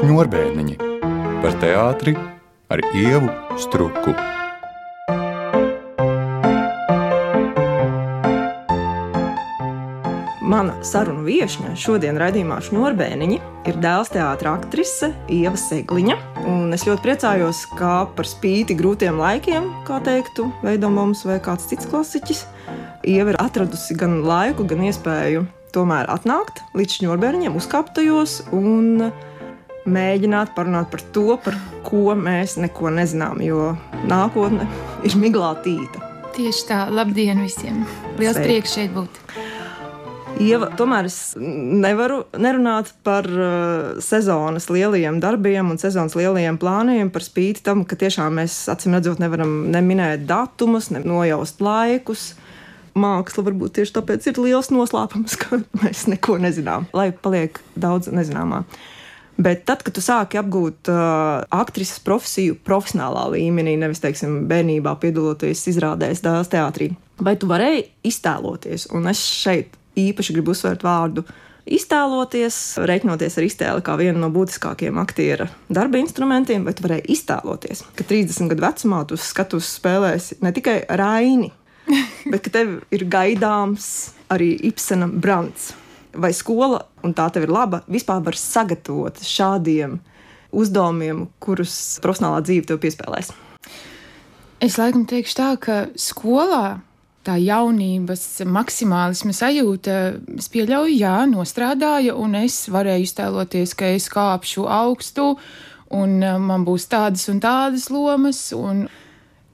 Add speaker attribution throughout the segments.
Speaker 1: Šņurbēniņi par teātri ar ievu struku.
Speaker 2: Mana sarunu viesne šodien raidījumā Šņurbēniņi ir dēls teātris aktrise Ieva Segliņa. Un es ļoti priecājos, ka par spīti grūtiem laikiem, kā teiktu Veidoms vai kāds cits klasiķis, Ieva ir atradusi gan laiku, gan iespēju tomēr atnākt līdz Šņurbēniņiem, uzkāpt tajos un mēģināt parunāt par to, par ko mēs neko nezinām, jo nākotne ir miglātīta.
Speaker 3: Tieši tā, labdien visiem! Liels
Speaker 2: Sveiki.
Speaker 3: prieks šeit būt!
Speaker 2: Ieva, tomēr es nevaru nerunāt par uh, sezonas lielajiem darbiem un sezonas lielajiem plāniem, par spīti tam, ka tiešām mēs acīm redzot nevaram neminēt datumus, ne nojaust laikus. Māksla varbūt tieši tāpēc ir liels noslēpums, ka mēs neko nezinām, lai paliek daudz nezināmā. Bet tad, kad tu sāki apgūt uh, aktrises profesiju profesionālā līmenī, nevis, teiksim, bērnībā piedaloties izrādēs dēls teātrī, vai tu varēji iztēloties, un es šeit īpaši gribu uzsvērt vārdu iztēloties, reiķinoties ar iztēli kā vienu no būtiskākajiem aktiera darba instrumentiem, vai tu varēji iztēloties, ka 30 gadu vecumā tu uz skatuves spēlēsi ne tikai Raini, bet ka tev ir gaidāms arī Ibsena brands. Vai skola, un tā tev ir laba, vispār var sagatavot šādiem uzdevumiem, kurus profesionālā dzīve tev piespēlēs?
Speaker 3: Es laikam teikšu tā, ka skolā tā jaunības maksimālisma sajūta, es pieļauju, jā, nostrādāja, un es varēju iztēloties, ka es kāpšu augstu, un uh, man būs tādas un tādas lomas, un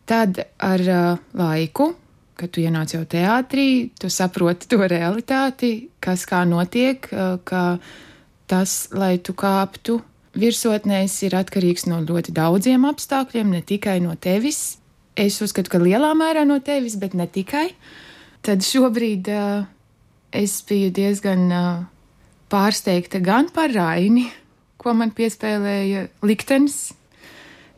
Speaker 3: tad ar uh, laiku, kad tu ienāc jau teātrī, tu saproti to realitāti, kas kā notiek, ka tas, lai tu kāptu virsotnēs, ir atkarīgs no ļoti daudziem apstākļiem, ne tikai no tevis, es uzskatu, ka lielā mērā no tevis, bet ne tikai. Tad šobrīd uh, es biju diezgan uh, pārsteigta gan par Raini, ko man piespēlēja liktenis,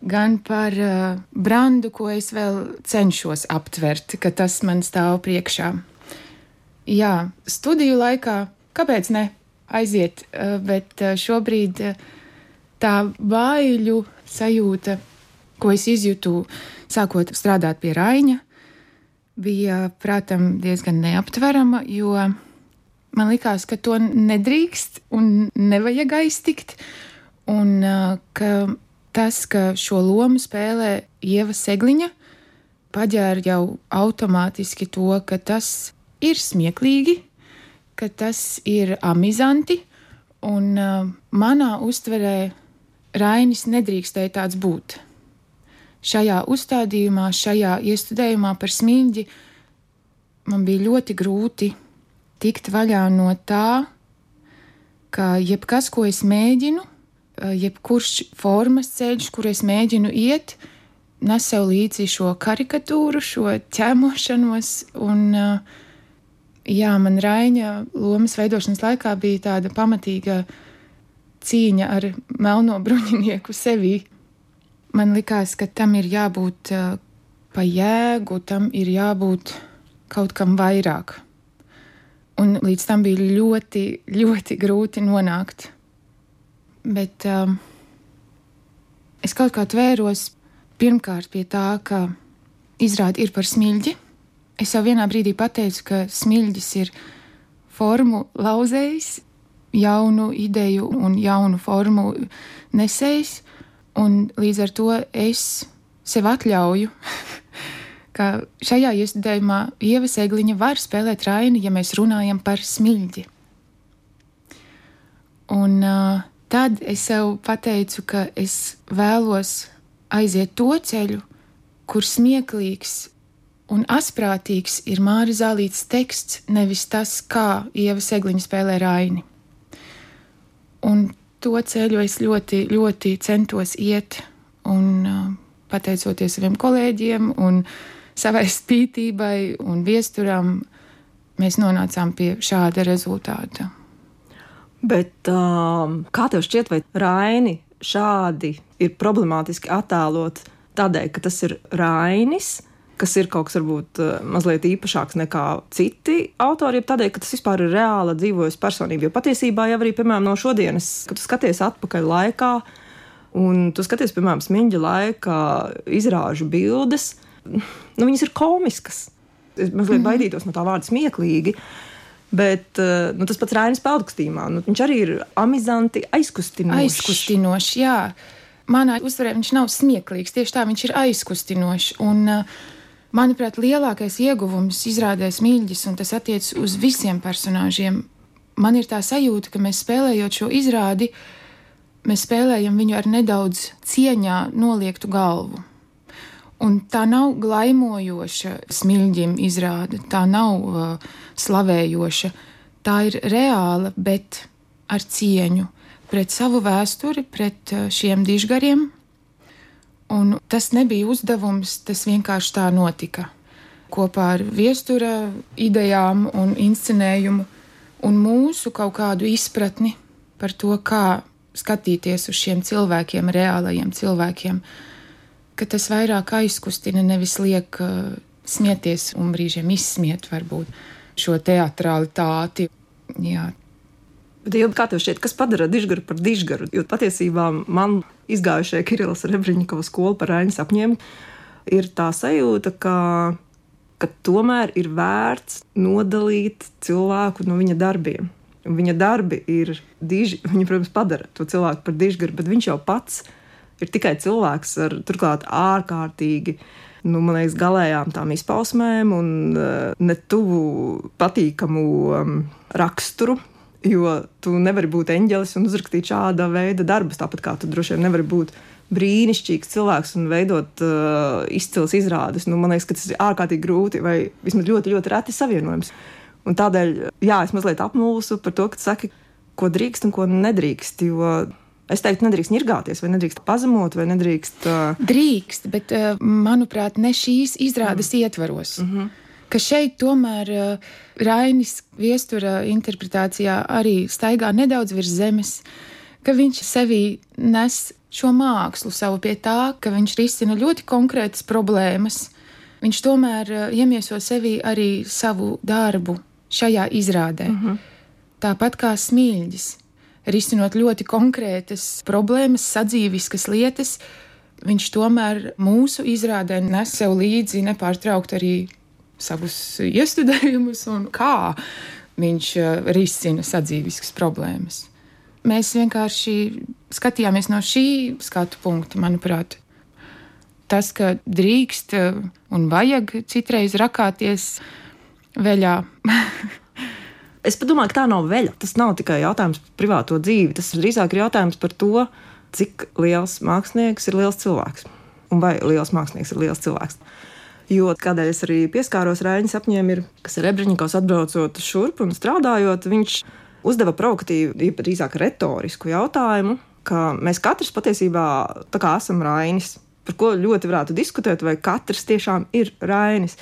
Speaker 3: gan par uh, brandu, ko es vēl cenšos aptvert, ka tas man stāv priekšā. Jā, studiju laikā, kāpēc ne? Aiziet, uh, bet uh, šobrīd uh, tā baiļu sajūta, ko es izjūtu, sākot strādāt pie Raņa, bija, prātam, diezgan neaptverama, jo man likās, ka to nedrīkst un nevajag aiztikt, un ka tas, ka šo lomu spēlē Ieva Segliņa, paģēra jau automātiski to, ka tas ir smieklīgi, ka tas ir amizanti, un manā uztverē Rainis nedrīkstēja tāds būt. Šajā uzstādījumā, šajā iestudējumā par smilģi, man bija ļoti grūti tikt vaļā no tā, ka jebkas, ko es mēģinu, jebkurš formas ceļš, kur es mēģinu iet, nes sev līdzi šo karikatūru, šo ķēmošanos. Un, jā, man Raina lomas veidošanas laikā bija tāda pamatīga cīņa ar melno bruņinieku sevī man likās, ka tam ir jābūt uh, pa jēgu, tam ir jābūt kaut kam vairāk. Un līdz tam bija ļoti, ļoti grūti nonākt. Bet um, es kaut kā tvēros pirmkārt pie tā, ka izrādi ir par smilģi. Es jau vienā brīdī pateicu, ka smilģis ir formu lauzējs, jaunu ideju un jaunu formu nesējs. Un līdz ar to es sev atļauju, ka šajā iestudējumā Ieva Sēgliņa var spēlēt raini, ja mēs runājam par smilģi. Un uh, tad es sev pateicu, ka es vēlos aiziet to ceļu, kur smieklīgs un asprātīgs ir Māra Zālītas teksts, nevis tas, kā Ieva Sēgliņa spēlē raini. Un to ceļu es ļoti, ļoti centos iet. Un, uh, pateicoties saviem kolēģiem un savai spītībai un viesturam, mēs nonācām pie šāda rezultāta.
Speaker 2: Bet um, kā tev šķiet, vai Raini šādi ir problemātiski attēlot tādēļ, ka tas ir Rainis, kas ir kaut kas varbūt eh, mazliet īpašāks nekā citi autori, tādēļ, ka tas vispār ir reāla dzīvojusi personība. Jo patiesībā jau arī, piemēram, no šodienas, kad tu skaties atpakaļ laikā, un tu skaties, piemēram, smiņģa laika izrāžu bildes, nu, viņas ir komiskas. Es mazliet mm -hmm. baidītos no tā vārda smieklīgi. Bet eh, nu, tas pats Rainis Peldkustījumā, nu, viņš arī ir amizanti aizkustinošs.
Speaker 3: Aizkustinošs, jā. Manā uztverē viņš nav smieklīgs, tieši tā viņš ir aizkustinošs. Un, uh, Manuprāt, lielākais ieguvums izrādēs mīļģis, un tas attiecas uz visiem personāžiem. Man ir tā sajūta, ka mēs spēlējot šo izrādi, mēs spēlējam viņu ar nedaudz cieņā noliektu galvu. Un tā nav glaimojoša smilģim izrāde, tā nav uh, slavējoša, tā ir reāla, bet ar cieņu pret savu vēsturi, pret uh, šiem dižgariem, Un tas nebija uzdevums, tas vienkārši tā notika. Kopā ar viestura idejām un inscenējumu un mūsu kaut kādu izpratni par to, kā skatīties uz šiem cilvēkiem, reālajiem cilvēkiem, ka tas vairāk aizkustina, nevis liek uh, smieties un brīžiem izsmiet varbūt šo teatralitāti. Jā.
Speaker 2: Bet, jau, kā tev šķiet, kas padara dižgaru par dižgaru? Jo patiesībā man izgājušajā Kirillas Rebriņkova skolu par ēņu sapņiem, ir tā sajūta, ka, ka tomēr ir vērts nodalīt cilvēku no viņa darbiem. Viņa darbi ir diži, viņa, protams, padara to cilvēku par dižgaru, bet viņš jau pats ir tikai cilvēks ar turklāt ārkārtīgi. Nu, man liekas, galējām tām izpausmēm un uh, ne tuvu patīkamu um, raksturu, Jo tu nevari būt eņģelis un uzrakstīt šāda veida darbus, tāpat kā tu droši vien nevari būt brīnišķīgs cilvēks un veidot uh, izcils izrādes. Nu, man liekas, ka tas ir ārkārtīgi grūti vai vismaz ļoti, ļoti reti savienojams. Un tādēļ, jā, es mazliet apmulsu par to, ka tu saki, ko drīkst un ko nedrīkst. Jo es teiktu, nedrīkst nirgāties, vai nedrīkst pazemot, vai nedrīkst. Uh...
Speaker 3: Drīkst, bet, uh, manuprāt, ne šīs izrādes mm. ietvaros. Mm -hmm ka šeit tomēr uh, Rainis viestura interpretācijā arī staigā nedaudz virs zemes, ka viņš sevī nes šo mākslu savu pie tā, ka viņš risina ļoti konkrētas problēmas. Viņš tomēr uh, iemieso sevī arī savu darbu šajā izrādē. Mm -hmm. Tāpat kā smilģis, risinot ļoti konkrētas problēmas, sadzīviskas lietas, viņš tomēr mūsu izrādē nes sev līdzi nepārtraukt arī savus iestudējumus un kā viņš eh, risina sadzīviskas problēmas. Mēs vienkārši skatījāmies no šī skatu punkta, manuprāt. Tas, ka drīkst eh, un vajag citreiz rakāties veļā.
Speaker 2: es domāju, ka tā nav veļa. Tas nav tikai jautājums par privāto dzīvi. Tas drīzāk ir jautājums par to, cik liels mākslinieks ir liels cilvēks. Un vai liels mākslinieks ir liels cilvēks. Jo kādēļ es arī pieskāros Rāņa sapņiem, ir, kas ir Rebriņķis atbraucot šurp un strādājot, viņš uzdeva provokatīvu, drīzāk retorisku jautājumu, ka mēs katrs patiesībā esam Rainis. Par ko ļoti varētu diskutēt, vai katrs tiešām ir Rainis.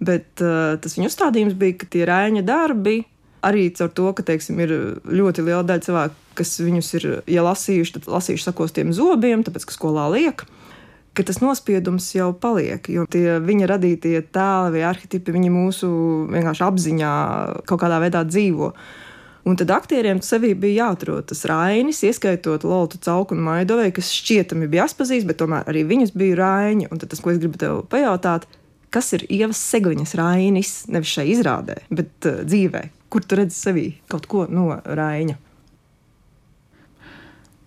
Speaker 2: Bet uh, tas viņa uzstādījums bija, ka tie Rāņa darbi arī caur to, ka teiksim, ir ļoti liela daļa cilvēku, kas viņus ir ja lasījuši, tad lasījuši sakostiem zobiem, tāpēc ka skolā liek ka tas nospiedums jau paliek. Jo tie viņa radītie tēli vai arhitekti, viņi mūsu vienkārši apziņā kaut kādā veidā dzīvo. Un tad aktieriem sevī bija jāatrod tas rainis, ieskaitot Lortu Cauku un Maidovēju, kas šķietami bija jāpazīst, bet tomēr arī viņas bija raini. Un tas, ko es gribu tev pajautāt, kas ir Ievas Segliņas rainis, nevis šai izrādē, bet uh, dzīvē, kur tu redzi sevī kaut ko no raina?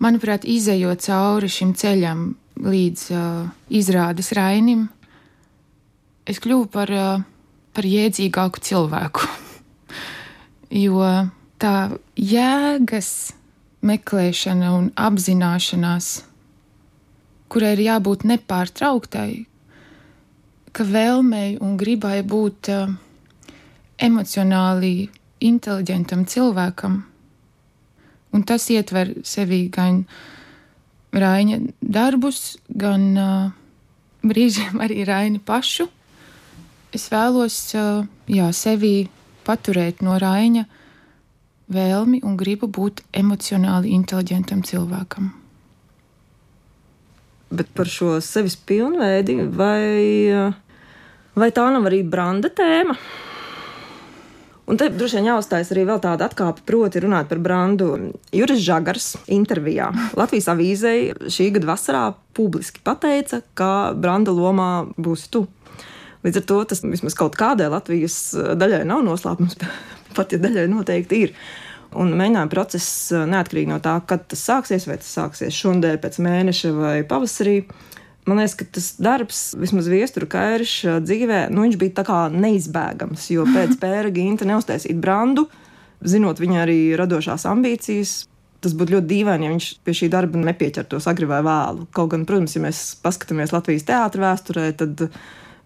Speaker 3: Manuprāt, izējot cauri šim ceļam, līdz uh, izrādes rainim, es kļuvu par, uh, par jēdzīgāku cilvēku. jo tā jēgas meklēšana un apzināšanās, kurai ir jābūt nepārtrauktai, ka vēlmei un gribai būt uh, emocionāli inteliģentam cilvēkam, un tas ietver sevī gan Raina darbus, gan uh, brīžiem arī Raini pašu. Es vēlos uh, jā, sevi paturēt no Raina vēlmi un gribu būt emocionāli inteliģentam cilvēkam.
Speaker 2: Bet par šo sevis pilnveidi vai Vai tā nav arī branda tēma? Un te droši vien jāuzstājas arī vēl tāda atkāpe, proti, runāt par brandu. Juris Žagars intervijā Latvijas avīzei šī gada vasarā publiski pateica, ka branda lomā būs tu. Līdz ar to tas vismaz kaut kādai Latvijas daļai nav noslēpums, pat ja daļai noteikti ir. Un mēģinājuma process neatkarīgi no tā, kad tas sāksies, vai tas sāksies šodien, pēc mēneša vai pavasarī. Man liekas, ka tas darbs, vismaz viestura kairša dzīvē, nu, viņš bija tā kā neizbēgams. Jo pēc pēra ginta neuztaisīt brandu, zinot viņa arī radošās ambīcijas, tas būtu ļoti dīvaini, ja viņš pie šī darba nepieķertos agri vai vēlu. Kaut gan, protams, ja mēs paskatāmies Latvijas teātrī vēsturē, tad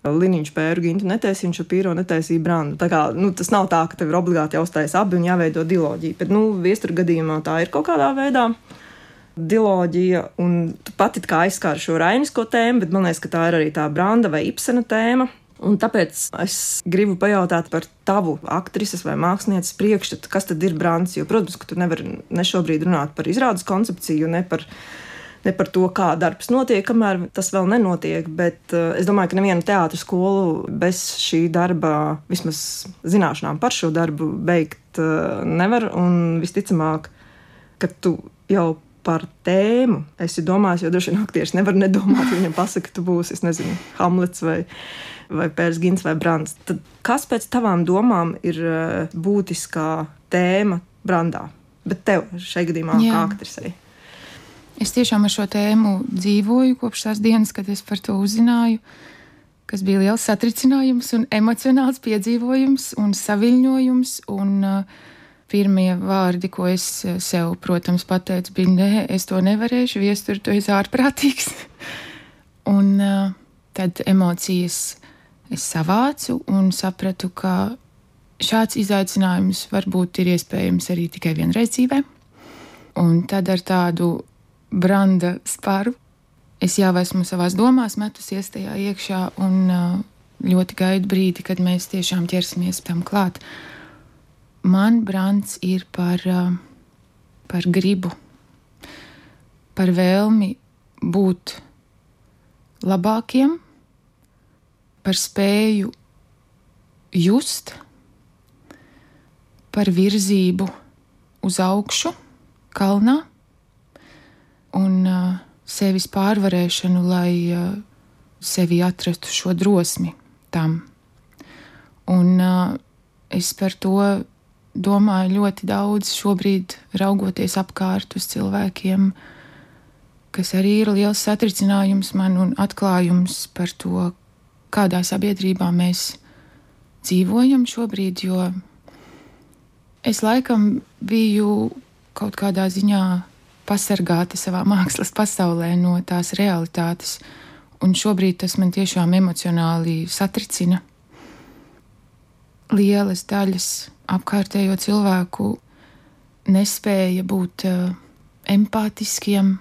Speaker 2: Liniņš pēru gintu netaisīja, viņš pīro netaisīja brandu. Tā kā, nu, tas nav tā, ka tev ir obligāti jāuztais abi un jāveido diloģija, bet, nu, viestura gadījumā tā ir kaut kādā veidā diloģija, un tu pati kā aizskāri šo rainisko tēmu, bet man liekas, ka tā ir arī tā branda vai ipsena tēma. Un tāpēc es gribu pajautāt par tavu aktrises vai mākslinieces priekšstatu, kas tad ir brands. Jo, protams, ka tu nevari ne šobrīd runāt par izrādes koncepciju, ne par, ne par to, kā darbs notiek, kamēr tas vēl nenotiek. Bet uh, es domāju, ka neviena teātris skolu bez šī darba, vismaz zināšanām par šo darbu, beigt uh, nevar. Un visticamāk, ka tu jau par tēmu esi domājis, jo droši vien aktieris nevar nedomāt, ja viņam pasaka, ka tu būsi, es nezinu, Hamlets vai, vai Pērs Gins vai Brands. Tad kas pēc tavām domām ir eh, būtiskā tēma brandā? Bet tev šai gadījumā Jā. kā aktrisei?
Speaker 3: Es tiešām ar šo tēmu dzīvoju kopš tās dienas, kad es par to uzzināju, kas bija liels satricinājums un emocionāls piedzīvojums un saviņojums. Un, uh, Pirmie vārdi, ko es eh, sev, protams, pateicu, bija: Nē, es to nevarēšu, viestur, tu esi ārprātīgs. un uh, tad emocijas es savācu un sapratu, ka šāds izaicinājums varbūt ir iespējams arī tikai vienreiz dzīvē. Un tad ar tādu branda spāru es jau esmu savās domās metusies tajā iekšā un uh, ļoti gaidu brīdi, kad mēs tiešām ķersimies tam klāt man brāns ir par, par gribu, par vēlmi būt labākiem, par spēju just, par virzību uz augšu, kalnā un uh, sevis pārvarēšanu, lai uh, sevi atrastu šo drosmi tam. Un uh, es par to domāju ļoti daudz šobrīd, raugoties apkārt uz cilvēkiem, kas arī ir liels satricinājums man un atklājums par to, kādā sabiedrībā mēs dzīvojam šobrīd, jo es laikam biju kaut kādā ziņā pasargāta savā mākslas pasaulē no tās realitātes, un šobrīd tas man tiešām emocionāli satricina. Lielas daļas apkārtējo cilvēku nespēja būt uh, empātiskiem,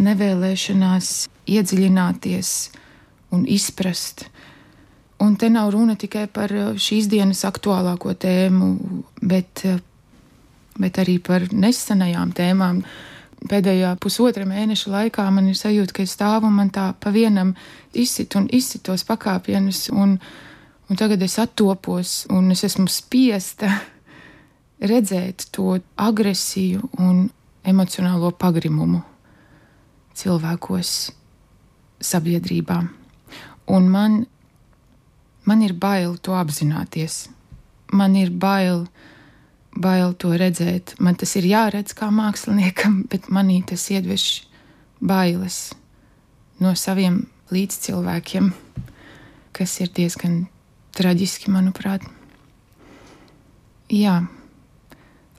Speaker 3: nevēlēšanās iedziļināties un izprast. Un te nav runa tikai par uh, šīs dienas aktuālāko tēmu, bet, uh, bet arī par nesenajām tēmām. Pēdējā pusotra mēneša laikā man ir sajūta, ka es stāvu un man tā pa vienam izsit un izsit tos pakāpienus. Un, uh, Un tagad es attopos, un es esmu spiesta redzēt to agresiju un emocionālo pagrimumu cilvēkos, sabiedrībā. Un man, man ir bail to apzināties. Man ir bail, bail to redzēt. Man tas ir jāredz kā māksliniekam, bet manī tas iedvež bailes no saviem līdzcilvēkiem, kas ir diezgan traģiski, manuprāt. Jā,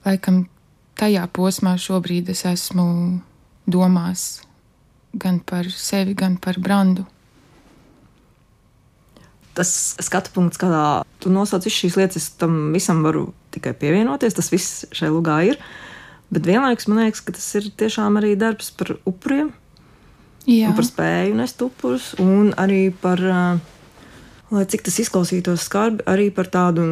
Speaker 3: laikam tajā posmā šobrīd es esmu domās gan par sevi, gan par brandu.
Speaker 2: Tas skatu punkts, kādā tu nosauc visas šīs lietas, tam visam varu tikai pievienoties. Tas viss šai lugā ir. Bet vienlaikus man liekas, ka tas ir tiešām arī darbs par upuriem. Jā. Par spēju nest upurus un arī par uh, lai cik tas izklausītos skarbi, arī par tādu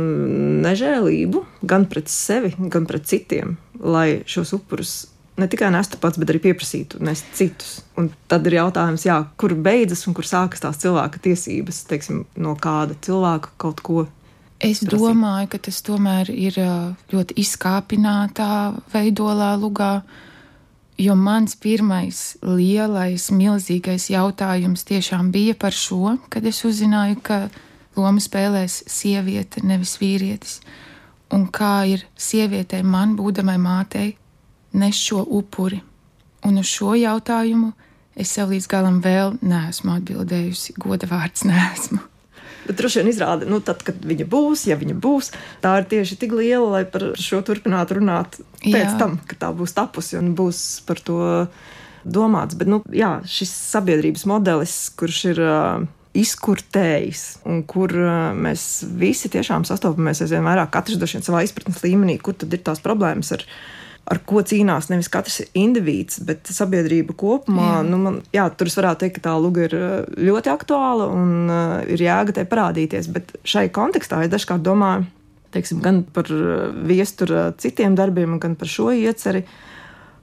Speaker 2: nežēlību gan pret sevi, gan pret citiem, lai šos upurus ne tikai nestu pats, bet arī pieprasītu nest citus. Un tad ir jautājums, jā, kur beidzas un kur sākas tās cilvēka tiesības, teiksim, no kāda cilvēka kaut ko.
Speaker 3: Es prasīt. domāju, ka tas tomēr ir ļoti izkāpinātā veidolā lugā, jo mans pirmais lielais, milzīgais jautājums tiešām bija par šo, kad es uzzināju, ka lomu spēlēs sieviete, nevis vīrietis. Un kā ir sievietei, man būdamai mātei, nes šo upuri? Un uz šo jautājumu es sev līdz galam vēl neesmu atbildējusi. Goda vārds nesmu.
Speaker 2: Bet droši vien izrāda, nu, tad, kad viņa būs, ja viņa būs, tā ir tieši tik liela, lai par šo turpinātu runāt pēc jā. tam, kad tā būs tapusi un būs par to domāts. Bet nu, jā, šis sabiedrības modelis, kurš ir. Uh, izkurtējis, un kur uh, mēs visi tiešām sastopamies aizvien vairāk, katrs droši vien savā izpratnes līmenī, kur tad ir tās problēmas ar viņu ar ko cīnās nevis katrs indivīds, bet sabiedrība kopumā. Jā. Nu, man, jā, tur es varētu teikt, ka tā luga ir uh, ļoti aktuāla un uh, ir jēga tai parādīties. Bet šai kontekstā es dažkārt domāju teiksim, gan par uh, viestura citiem darbiem, gan par šo ieceri,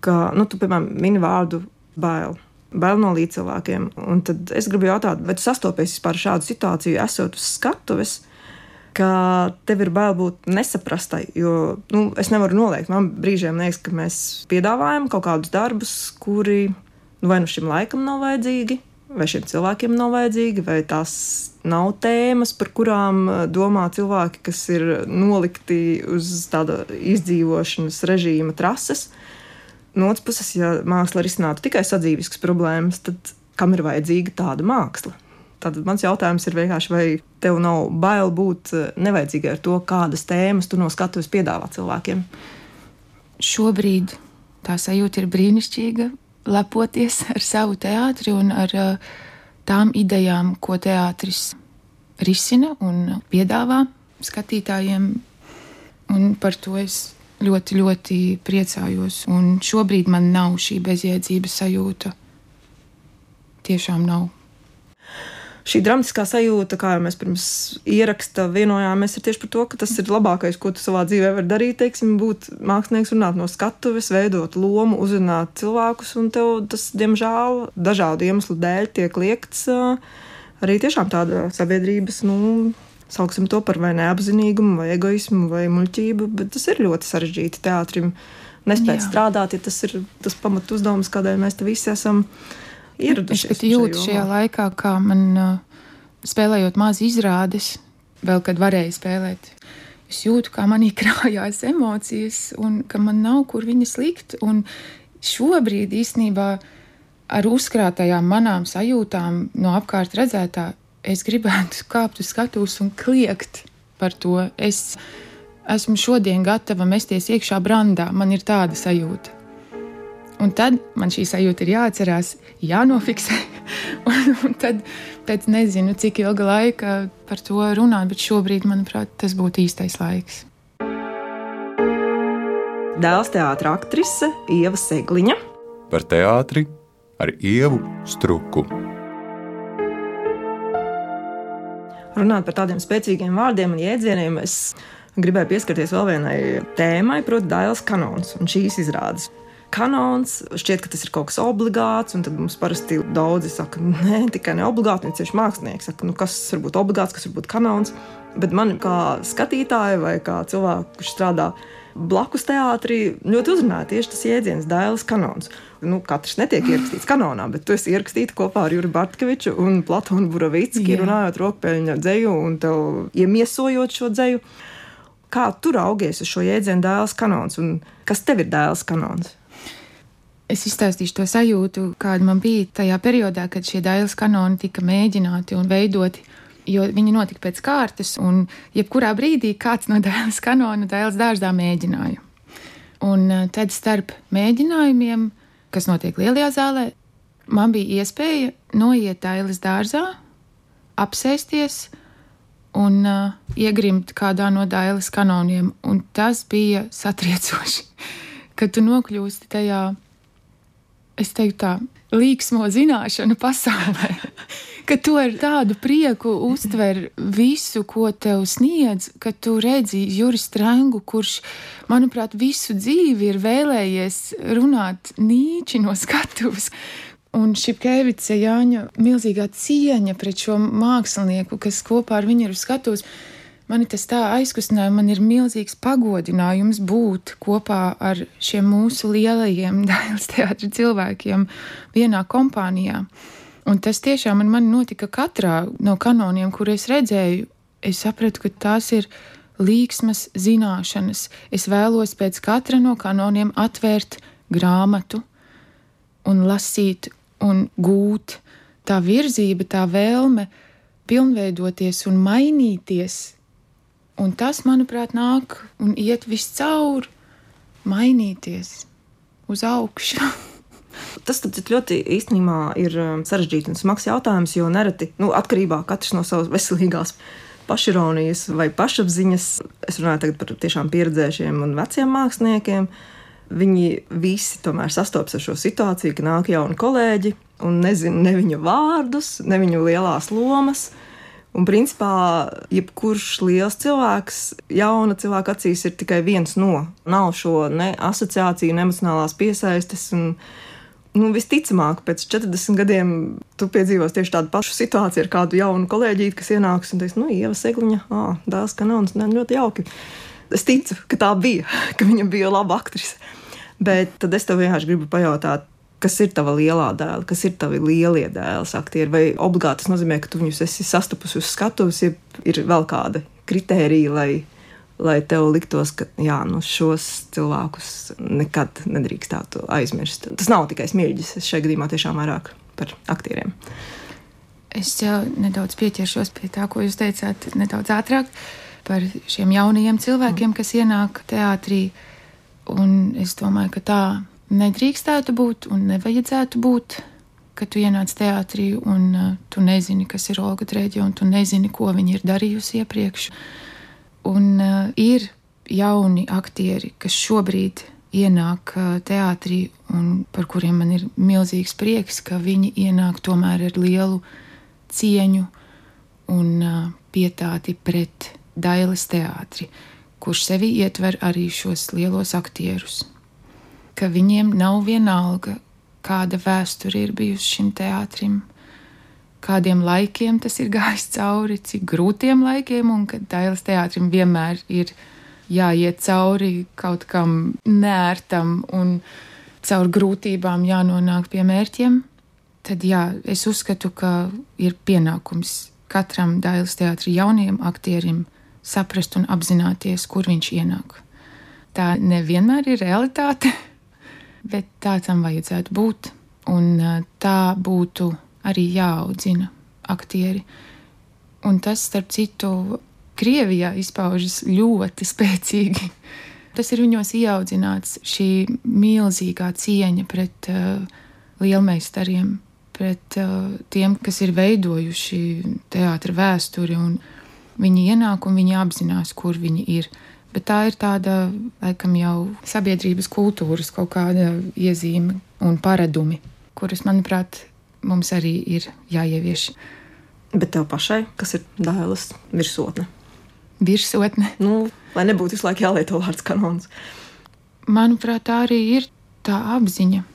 Speaker 2: ka, nu, tu, piemēram, mini vārdu bail. Bail no līdzcilvēkiem. Un tad es gribu jautāt, vai tu sastopies vispār ar šādu situāciju, esot uz skatuves, ka tev ir bail būt nesaprastai. Jo nu, es nevaru noliegt. Man brīžiem liekas, ka mēs piedāvājam kaut kādus darbus, kuri nu, vai nu šim laikam nav vajadzīgi, vai šiem cilvēkiem nav vajadzīgi, vai tās nav tēmas, par kurām eh, domā cilvēki, kas ir nolikti uz tāda izdzīvošanas režīma trases. No otras puses, ja māksla risinātu tikai sadzīviskas problēmas, tad kam ir vajadzīga tāda māksla? Tad mans jautājums ir vienkārši, vai tev nav bail būt eh, nevajadzīgai ar to, kādas tēmas tu no skatuves piedāvā cilvēkiem?
Speaker 3: Šobrīd tā sajūta ir brīnišķīga. Lepoties ar savu teātri un ar uh, tām idejām, ko teātris risina un piedāvā skatītājiem. Un par to es ļoti, ļoti priecājos. Un šobrīd man nav šī bezjēdzības sajūta. Tiešām nav
Speaker 2: šī dramatiskā sajūta, kā jau mēs pirms ieraksta vienojāmies, ir tieši par to, ka tas ir labākais, ko tu savā dzīvē vari darīt. Teiksim, būt mākslinieks, runāt no skatuves, veidot lomu, uzrunāt cilvēkus, un tev tas, diemžēl, dažādu iemeslu dēļ tiek liekts arī tiešām tāda sabiedrības. Nu, Sauksim to par vai neapzinīgumu, vai egoismu, vai muļķību, bet tas ir ļoti sarežģīti teātrim. Nespēt Jā. strādāt, ja tas ir tas pamat uzdevums, kādēļ mēs te visi esam uh, ieradušies.
Speaker 3: Es jūtu šajā laikā, kā man uh, spēlējot maz izrādes, vēl kad varēja spēlēt. Es jūtu, kā manī krājās emocijas, un ka man nav kur viņas likt. Un šobrīd īstenībā ar uzkrātajām manām sajūtām no apkārt redzētā, es gribētu kāpt uz skatuves un kliegt par to. Es esmu šodien gatava mesties iekšā brandā, man ir tāda sajūta. Un tad man šī sajūta ir jāatcerās, jānofiksē. un, un tad pēc nezinu, cik ilga laika par to runāt, bet šobrīd, manuprāt, tas būtu īstais laiks.
Speaker 2: Dēls teātris aktrise Ieva Segliņa
Speaker 1: par teātri ar Ievu Struku.
Speaker 2: Runāt par tādiem spēcīgiem vārdiem un jēdzieniem, es gribēju pieskarties vēl vienai tēmai, proti, Dāļas kanons un šīs izrādes kanons. Šķiet, ka tas ir kaut kas obligāts, un tad mums parasti daudzi saka, nē, tikai ne obligāti, un tieši mākslinieki saka, nu, kas var būt obligāts, kas var būt kanons. Bet man kā skatītāja vai kā cilvēku, kurš strādā blakus teātrī, ļoti uzrunāja tieši tas jēdziens, dēls kanons. Nu, katrs netiek ierakstīts kanonā, bet tu esi ierakstīts kopā ar Juriju Bartkeviču un Platonu Buravicki, runājot rokpeļņa dzēju un tev iemiesojot šo dzēju. Kā tu raugies uz šo jēdzienu dēls kanons un kas tev ir dēls kanons?
Speaker 3: Es izstāstīšu to sajūtu, kāda man bija tajā periodā, kad šie dailes kanoni tika mēģināti un veidoti. Jo viņi notika pēc kārtas, un jebkurā brīdī kāds no dēles kanona dēles dārzā mēģināja. Un eh, tad starp mēģinājumiem, kas notiek lielajā zālē, man bija iespēja noiet dēles dārzā, apsēsties un uh, iegrimt kādā no dēles kanoniem. Un tas bija satriecoši, kad tu nokļūsti tajā es teiktu, tā līksmo zināšanu pasaulē, ka tu ar tādu prieku uztver visu, ko tev sniedz, ka tu redzi Juris Strangu, kurš, manuprāt, visu dzīvi ir vēlējies runāt nīči no skatuves. Un Šipkevica Jāņa milzīgā cieņa pret šo mākslinieku, kas kopā ar viņu ir uz skatuves Mani tas tā aizkustināja, man ir milzīgs pagodinājums būt kopā ar šiem mūsu lielajiem dēļas teātra cilvēkiem vienā kompānijā. Un tas tiešām man, man notika katrā no kanoniem, kur es redzēju. Es sapratu, ka tās ir līksmas zināšanas. Es vēlos pēc katra no kanoniem atvērt grāmatu un lasīt un gūt. Tā virzība, tā vēlme pilnveidoties un mainīties Un tas, manuprāt, nāk un iet viscaur, mainīties uz augšu.
Speaker 2: Tas ļoti īstenībā ir um, sarežģīts un smags jautājums, jo nereti, nu, atkarībā no savas veselīgās pašironijas vai pašapziņas, es runāju par tiešām pieredzējušiem un veciem māksliniekiem, viņi visi tomēr sastopas ar šo situāciju, ka nāk jauni kolēģi un nezina ne viņu vārdus, ne viņu lielās lomas. Un, principā, jebkurš liels cilvēks, jauna cilvēka acīs, ir tikai viens no. Nav šo ne asociāciju, ne emocionālās piesaistes. Un, nu, visticamāk, pēc 40 gadiem tu piedzīvos tieši tādu pašu situāciju ar kādu jaunu kolēģi, kas ienāks un teiks, nu, Ieva Segliņa, ah, dēls kanons, ne, ļoti jauki. Es ticu, ka tā bija, ka viņa bija laba aktrise. Bet tad es tev vienkārši gribu pajautāt, kas ir tava lielā dēla, kas ir tavi lielie dēls, aktieri, vai obligāti tas nozīmē, ka tu viņus esi sastapusi uz skatuves, ja ir vēl kāda kritērija, lai, lai tev liktos, ka jā, nu šos cilvēkus nekad nedrīkstētu aizmirst. Tas nav tikai smieģis, es šajā gadījumā tiešām vairāk par aktieriem.
Speaker 3: Es jau nedaudz pieķeršos pie tā, ko jūs teicāt, nedaudz ātrāk par šiem jaunajiem cilvēkiem, kas ienāk teātrī. Un es domāju, ka tā nedrīkstētu būt un nevajadzētu būt. Kad tu ienāc teātrī un uh, tu nezini, kas ir Olga Trēģa, un tu nezini, ko viņa ir darījusi iepriekš. Un uh, ir jauni aktieri, kas šobrīd ienāk uh, teātrī, un par kuriem man ir milzīgs prieks, ka viņi ienāk tomēr ar lielu cieņu un uh, pietāti pret Dailes teātri, kurš sevi ietver arī šos lielos aktierus ka viņiem nav vienalga, kāda vēsture ir bijusi šim teātrim, kādiem laikiem tas ir gājis cauri, cik grūtiem laikiem, un ka Dailas teātrim vienmēr ir jāiet cauri kaut kam nērtam un caur grūtībām jānonāk pie mērķiem, tad jā, es uzskatu, ka ir pienākums katram Dailas teātrim jaunajam aktierim saprast un apzināties, kur viņš ienāk. Tā nevienmēr ir realitāte, bet tā tam vajadzētu būt. Un tā būtu arī jāaudzina aktieri. Un tas, starp citu, Krievijā izpaužas ļoti spēcīgi. Tas ir viņos ieaudzināts šī milzīgā cieņa pret uh, lielmeistariem, pret uh, tiem, kas ir veidojuši teātra vēsturi. Viņi ienāk un viņi apzinās, kur viņi ir. Bet tā ir tāda, laikam, jau sabiedrības kultūras kaut kāda iezīme un paradumi, kuras, manuprāt, mums arī ir jāievieš.
Speaker 2: Bet tev pašai, kas ir dēls virsotne?
Speaker 3: Virsotne.
Speaker 2: Nu, lai nebūtu visu laiku jālieto vārds kanons.
Speaker 3: Manuprāt, tā arī ir tā apziņa,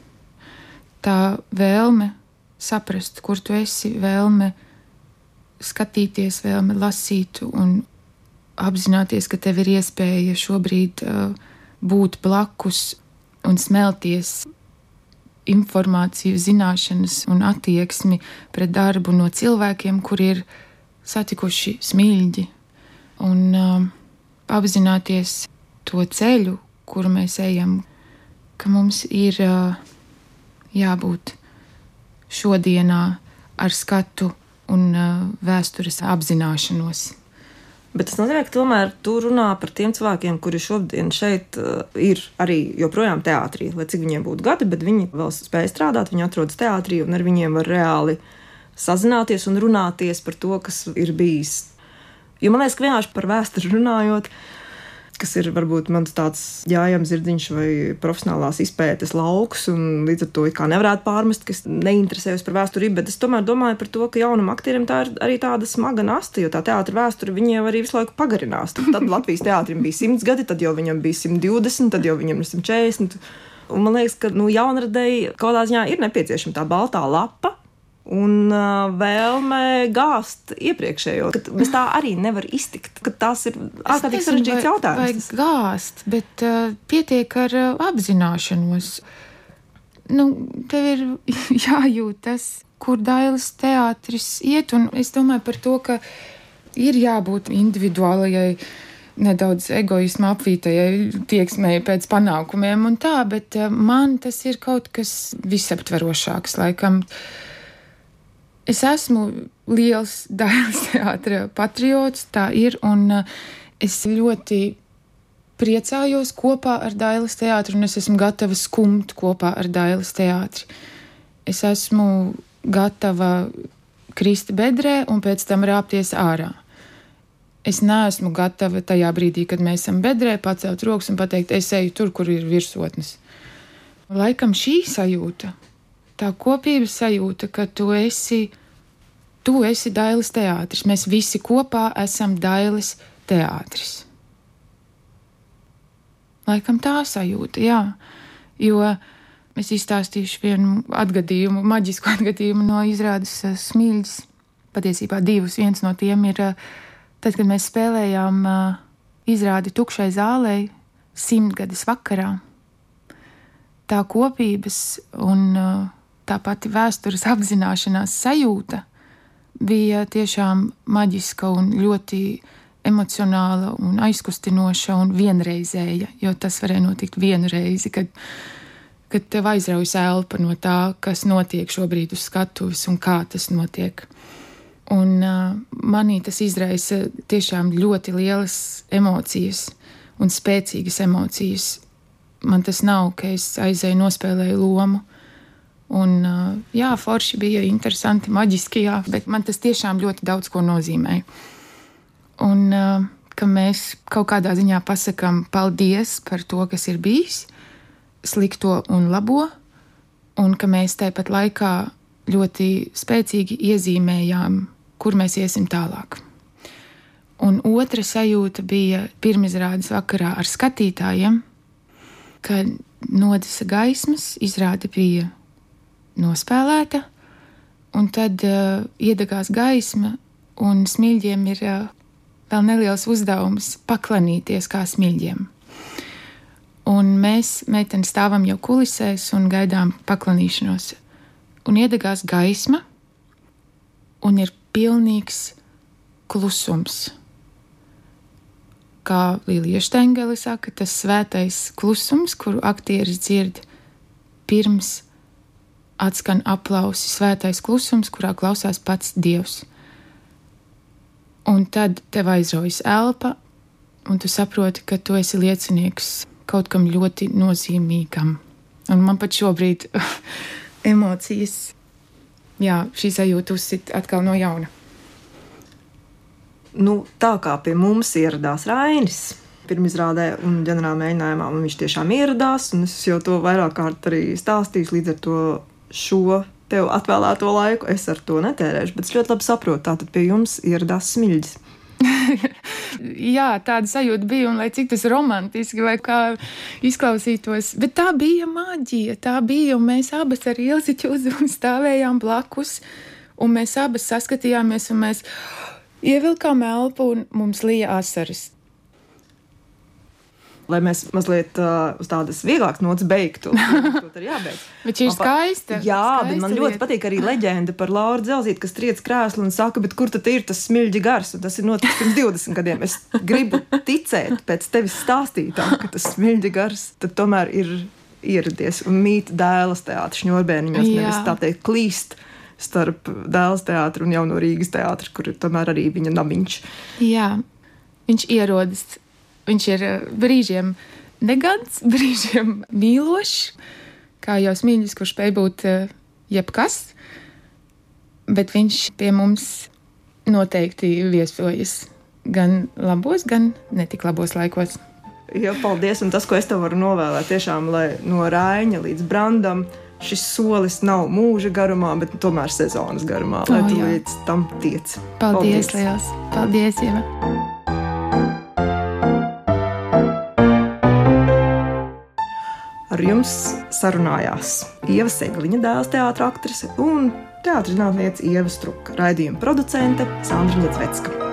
Speaker 3: tā vēlme saprast, kur tu esi, vēlme skatīties, vēlme lasīt un apzināties, ka tev ir iespēja šobrīd uh, būt blakus un smelties informāciju, zināšanas un attieksmi pret darbu no cilvēkiem, kur ir satikuši smilģi, un uh, apzināties to ceļu, kuru mēs ejam, ka mums ir uh, jābūt šodienā ar skatu un uh, vēstures apzināšanos.
Speaker 2: Bet tas nozīmē, ka tomēr tu runā par tiem cilvēkiem, kuri šodien šeit uh, ir arī joprojām teātrī, lai cik viņiem būtu gadi, bet viņi vēl spēj strādāt, viņi atrodas teātrī un ar viņiem var reāli sazināties un runāties par to, kas ir bijis. Jo man liekas, ka vienkārši par vēsturi runājot, kas ir varbūt mans tāds jājams zirdziņš vai profesionālās izpētes lauks, un līdz ar to kā nevarētu pārmest, kas neinteresējas par vēsturību, bet es tomēr domāju par to, ka jaunam aktierim tā ir arī tāda smaga nasta, jo tā teātra vēsture viņiem arī visu laiku pagarinās. Tad, Latvijas teātrim bija 100 gadi, tad jau viņam bija 120, tad jau viņam ir 140. Un man liekas, ka nu, jaunradēji kaut kādā ziņā ir nepieciešama tā baltā lapa, un uh, vēlme gāzt iepriekšējo. Bez tā arī nevar iztikt. Tas ir ārkārtīgi sarežģīts jautājums.
Speaker 3: Vai gāzt, bet uh, pietiek ar uh, apzināšanos. Nu, tev ir jājūt tas, kur dailes teātris iet, un es domāju par to, ka ir jābūt individuālajai. Nedaudz egoisma apvītajai tieksmei pēc panākumiem un tā, bet uh, man tas ir kaut kas visaptverošāks, laikam. Uh, es esmu liels dēls teātris patriots, tā ir, un uh, es ļoti priecājos kopā ar Dailas teātru, un es esmu gatava skumt kopā ar Dailas teātri. Es esmu gatava krist bedrē un pēc tam rāpties ārā. Es neesmu gatava tajā brīdī, kad mēs esam bedrē, pacelt rokas un pateikt, es eju tur, kur ir virsotnes. Laikam šī sajūta tā kopības sajūta, ka tu esi, tu esi Dailas teātris. Mēs visi kopā esam Dailas teātris. Laikam tā sajūta, jā. Jo es izstāstīšu vienu atgadījumu, maģisku atgadījumu no izrādes eh, smilģis. Patiesībā divus. Viens no tiem ir eh, tad, kad mēs spēlējām eh, izrādi tukšai zālē simtgades vakarā. Tā kopības un uh, tā pati vēstures apzināšanās sajūta bija tiešām maģiska un ļoti emocionāla un aizkustinoša un vienreizēja, jo tas varēja notikt vienu reizi, kad, kad tev aizraujas elpa no tā, kas notiek šobrīd uz skatuves un kā tas notiek. Un uh, manī tas izraisa tiešām ļoti lielas emocijas un spēcīgas emocijas. Man tas nav, ka es aizēju nospēlēju lomu, Un, jā, forši bija interesanti, maģiski, jā, bet man tas tiešām ļoti daudz ko nozīmē. Un ka mēs kaut kādā ziņā pasakām paldies par to, kas ir bijis, slikto un labo, un ka mēs tāpat laikā ļoti spēcīgi iezīmējām, kur mēs iesim tālāk. Un otra sajūta bija pirmizrādes vakarā ar skatītājiem, kad nodisa gaismas, izrāde bija nospēlēta, un tad uh, iedegās gaisma, un smilģiem ir uh, vēl neliels uzdevums paklanīties kā smilģiem. Un mēs, meitene, stāvam jau kulisēs un gaidām paklanīšanos. Un iedegās gaisma, un ir pilnīgs klusums. Kā Līja Štengele saka, tas svētais klusums, kuru aktieris dzird pirms atskan aplausi, svētais klusums, kurā klausās pats Dievs. Un tad tev aizraujas elpa, un tu saproti, ka tu esi liecinieks kaut kam ļoti nozīmīgam. Un man pat šobrīd emocijas, jā, šī sajūta uzsit atkal no jauna.
Speaker 2: Nu, tā kā pie mums ieradās Rainis, pirmizrādē un ģenerāla mēģinājumā, un viņš tiešām ieradās, es jau to vairāk kārt arī stāstīju, līdz ar to šo tev atvēlēto laiku es ar to netērēšu, bet es ļoti labi saprotu, tātad pie jums ieradās smiļģis.
Speaker 3: Jā, tāda sajūta bija, un lai cik tas romantiski vai kā izklausītos, bet tā bija maģija. Tā bija, un mēs abas ar Ilzi Čuzu stāvējām blakus, un mēs abas saskatījāmies, un mēs ievilkām elpu, un mums lija asaras
Speaker 2: lai mēs mazliet uh, uz tādas vieglākas nots beigtu.
Speaker 3: Tur ir jābeidz. Bet šī ir skaista.
Speaker 2: Jā,
Speaker 3: skaista
Speaker 2: bet man ļoti lieta. patīk arī leģenda par Lauru Zelzīti, kas triec krēslu un saka, bet kur tad ir tas smilģi gars? Un tas ir noticis pirms 20 gadiem. Es gribu ticēt pēc tevis stāstītā, ka tas smilģi gars tad tomēr ir ieradies un mīt dēlas teātris šņurbēniņos, nevis tā teikt klīst starp dēls teātru un jauno Rīgas teātru, kur ir tomēr arī viņa namiņš.
Speaker 3: Jā, viņš ierodas Viņš ir eh, brīžiem negants, brīžiem mīlošs, kā jau mīļš, kurš spēj būt eh, jebkas, bet viņš pie mums noteikti viesojas gan labos, gan netik labos laikos.
Speaker 2: Jā, paldies. Un tas, ko es tev varu novēlēt, tiešām, lai no Rāņa līdz Brandam šis solis nav mūža garumā, bet tomēr sezonas garumā, lai
Speaker 3: oh,
Speaker 2: tu
Speaker 3: jā.
Speaker 2: līdz tam tiec.
Speaker 3: Paldies, paldies. Liels! Paldies, Ieva!
Speaker 2: Ar jums sarunājās Ieva Sēgliņa dēls, teātris un teātris zinātniece Ieva Struka, raidījuma producente Sandra Liedzvecka.